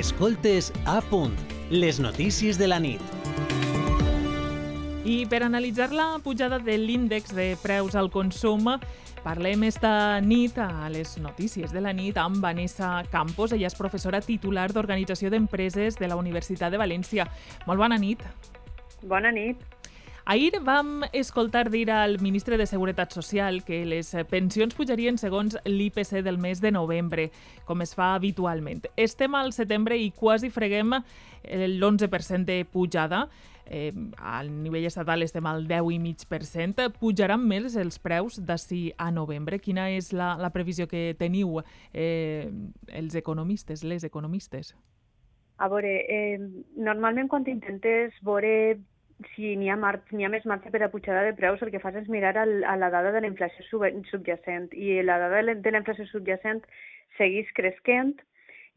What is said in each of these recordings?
Escoltes a punt, les notícies de la nit. I per analitzar la pujada de l'índex de preus al consum, parlem esta nit a les notícies de la nit amb Vanessa Campos. Ella és professora titular d'Organització d'Empreses de la Universitat de València. Molt bona nit. Bona nit. Ahir vam escoltar dir al ministre de Seguretat Social que les pensions pujarien segons l'IPC del mes de novembre, com es fa habitualment. Estem al setembre i quasi freguem l'11% de pujada. Eh, al nivell estatal estem al 10,5%. Pujaran més els preus d'ací a novembre? Quina és la, la previsió que teniu eh, els economistes, les economistes? A veure, eh, normalment quan intentes veure si n'hi ha, mar ha més marxa per a pujada de preus, el que fas és mirar al, a la dada de la inflació sub subjacent i la dada de la inflació subjacent segueix cresquent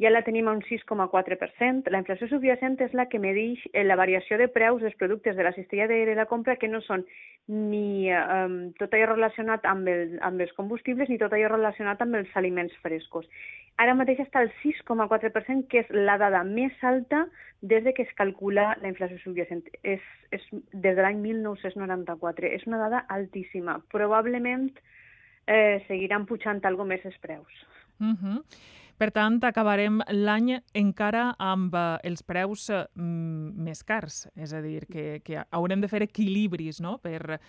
ja la tenim a un 6,4%. La inflació subjacent és la que medeix eh, la variació de preus dels productes de la cistella de la compra que no són ni um, tot allò relacionat amb, el, amb els combustibles ni tot allò relacionat amb els aliments frescos. Ara mateix està al 6,4%, que és la dada més alta des de que es calcula la inflació subjacent. És, és des de l'any 1994. És una dada altíssima. Probablement eh, seguiran pujant alguna més els preus. Uh mhm. -huh. Per tant, acabarem l'any encara amb eh, els preus eh, més cars, és a dir, que, que haurem de fer equilibris no? per,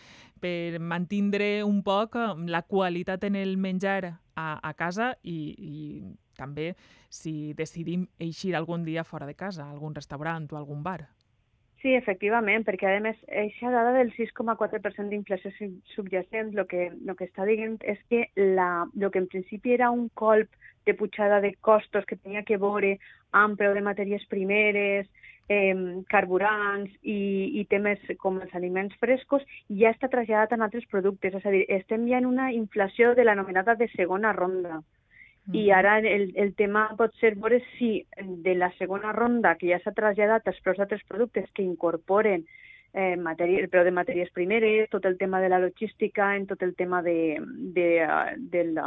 per mantindre un poc eh, la qualitat en el menjar a, a casa i, i també si decidim eixir algun dia fora de casa, a algun restaurant o algun bar. Sí, efectivament, perquè a més, aquesta dada del 6,4% d'inflació subjacent el que, lo que està dient és que la, lo que en principi era un colp de pujada de costos que tenia que veure amb preu de matèries primeres, eh, carburants i, i temes com els aliments frescos, ja està traslladat en altres productes. És a dir, estem ja en una inflació de l'anomenada de segona ronda. I ara el, el tema pot ser veure si de la segona ronda, que ja s'ha traslladat als preus d'altres productes que incorporen eh, matèria, el preu de matèries primeres, tot el tema de la logística, en tot el tema de, de, de la,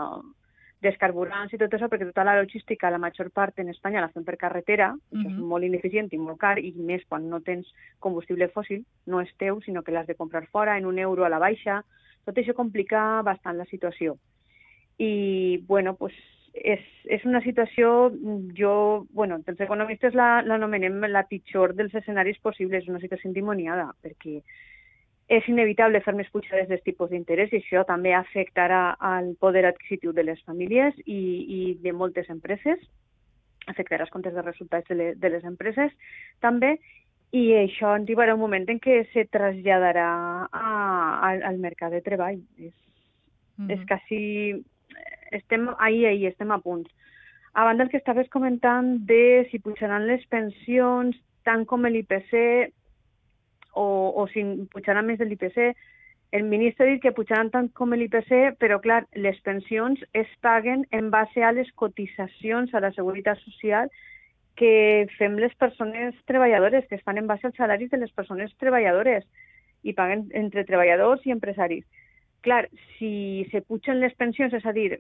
dels carburants i tot això, perquè tota la logística, la major part en Espanya la fem per carretera, -huh. això és molt ineficient i molt car, i més quan no tens combustible fòssil, no és teu, sinó que l'has de comprar fora en un euro a la baixa. Tot això complica bastant la situació. I, bueno, pues, és, és una situació, jo, bueno, els economistes l'anomenem la, la pitjor dels escenaris possibles, una situació endimoniada, perquè és inevitable fer més pujades d'aquest tipus d'interès i això també afectarà al poder adquisitiu de les famílies i, i de moltes empreses, afectarà els comptes de resultats de, le, de les empreses també, i això arribarà un moment en què se traslladarà a, a, al mercat de treball. És, mm -hmm. és quasi... Estem ahir, ahir, estem a punts. A banda el que estaves comentant de si pujaran les pensions tant com l'IPC, o, o si pujaran més de l'IPC. El ministre ha dit que pujaran tant com l'IPC, però clar, les pensions es paguen en base a les cotitzacions a la Seguretat Social que fem les persones treballadores, que es fan en base als salaris de les persones treballadores i paguen entre treballadors i empresaris. Clar, si se pugen les pensions, és a dir,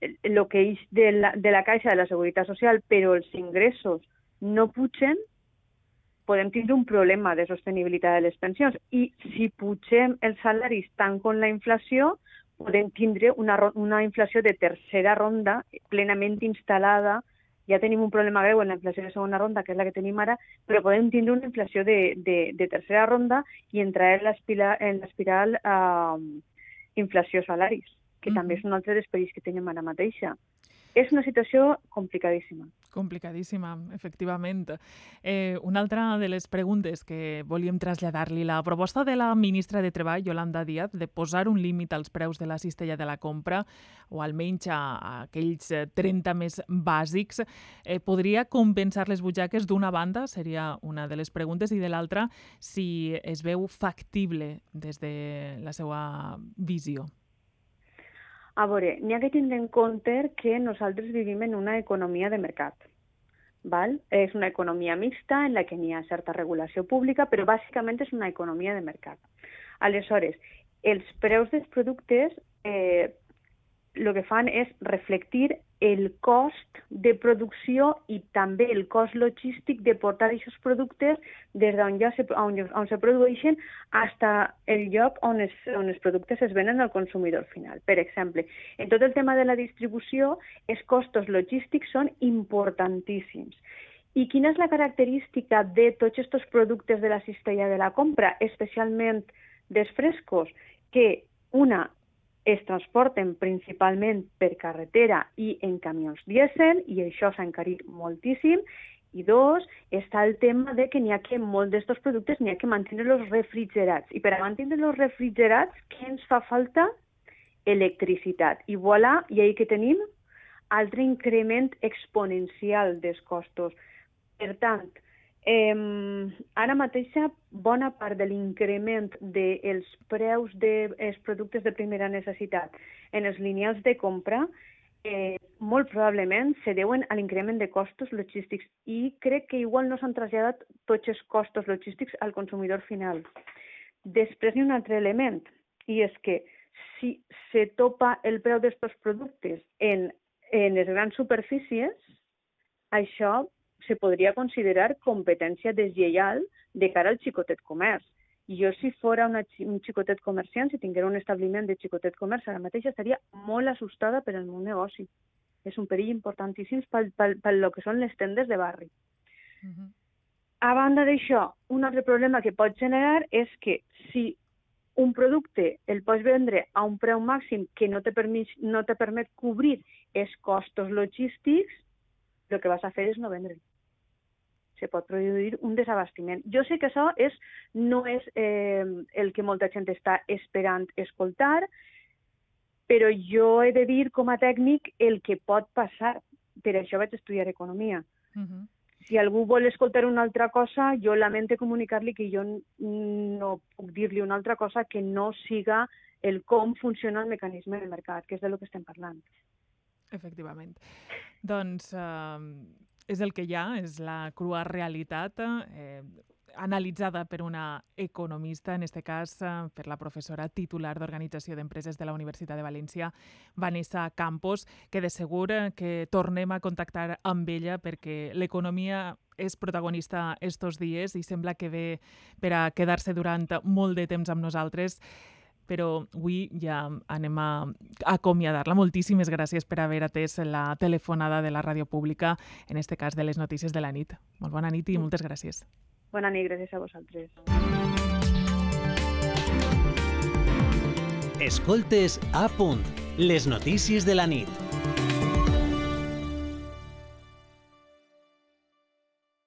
el que és de la, de la Caixa de la Seguretat Social, però els ingressos no pugen, podem tindre un problema de sostenibilitat de les pensions. I si pugem els salaris tant com la inflació, podem tindre una, una inflació de tercera ronda plenament instal·lada. Ja tenim un problema greu en la inflació de segona ronda, que és la que tenim ara, però podem tindre una inflació de, de, de tercera ronda i entrar en l'espiral uh, inflació-salaris, que mm també és un altre dels perills que tenim ara mateixa és una situació complicadíssima. Complicadíssima, efectivament. Eh, una altra de les preguntes que volíem traslladar-li, la proposta de la ministra de Treball, Yolanda Díaz, de posar un límit als preus de la cistella de la compra, o almenys a, a aquells 30 més bàsics, eh, podria compensar les butxaques d'una banda, seria una de les preguntes, i de l'altra, si es veu factible des de la seva visió. A veure, n'hi ha que tindre en compte que nosaltres vivim en una economia de mercat. Val? És una economia mixta en la que n'hi ha certa regulació pública, però bàsicament és una economia de mercat. Aleshores, els preus dels productes eh, el que fan és reflectir el cost de producció i també el cost logístic de portar aquests productes des d'on ja se, on, on se produeixen fins el lloc on, es, on els productes es venen al consumidor final. Per exemple, en tot el tema de la distribució, els costos logístics són importantíssims. I quina és la característica de tots aquests productes de la cistella de la compra, especialment dels frescos? Que una es transporten principalment per carretera i en camions dièsel, i això s'ha encarit moltíssim, i dos, està el tema de que n'hi ha que molt d'estos productes n'hi ha que mantenir-los refrigerats. I per a mantenir-los refrigerats, què ens fa falta? Electricitat. I voilà, i ahí que tenim altre increment exponencial dels costos. Per tant, Eh, ara mateixa, bona part de l'increment dels preus dels de, productes de primera necessitat en els lineals de compra eh, molt probablement se deuen a l'increment de costos logístics i crec que igual no s'han traslladat tots els costos logístics al consumidor final. Després hi ha un altre element, i és que si se topa el preu d'aquests productes en, en les grans superfícies, això se podria considerar competència deslleial de cara al xicotet comerç. Jo, si fora una, un xicotet comerciant, si tinguera un establiment de xicotet comerç, ara mateix estaria molt assustada per el meu negoci. És un perill importantíssim pel, pel, pel que són les tendes de barri. Uh -huh. A banda d'això, un altre problema que pot generar és que si un producte el pots vendre a un preu màxim que no te, permet, no te permet cobrir els costos logístics, el que vas a fer és no vendre'l. Se pot produir un desabastiment. Jo sé que això és, no és eh, el que molta gent està esperant escoltar, però jo he de dir com a tècnic el que pot passar. Per això vaig estudiar economia. Uh -huh. Si algú vol escoltar una altra cosa, jo lamento comunicar-li que jo no puc dir-li una altra cosa que no siga el com funciona el mecanisme del mercat, que és de lo que estem parlant. Efectivament. Doncs eh, és el que hi ha, és la crua realitat, eh, analitzada per una economista, en aquest cas eh, per la professora titular d'Organització d'Empreses de la Universitat de València, Vanessa Campos, que de segur eh, que tornem a contactar amb ella perquè l'economia és protagonista estos dies i sembla que ve per a quedar-se durant molt de temps amb nosaltres però avui ja anem a acomiadar-la. Moltíssimes gràcies per haver atès la telefonada de la ràdio pública, en este cas de les notícies de la nit. Molt bona nit i moltes gràcies. Bona nit, gràcies a vosaltres. Escoltes a punt, les notícies de la nit.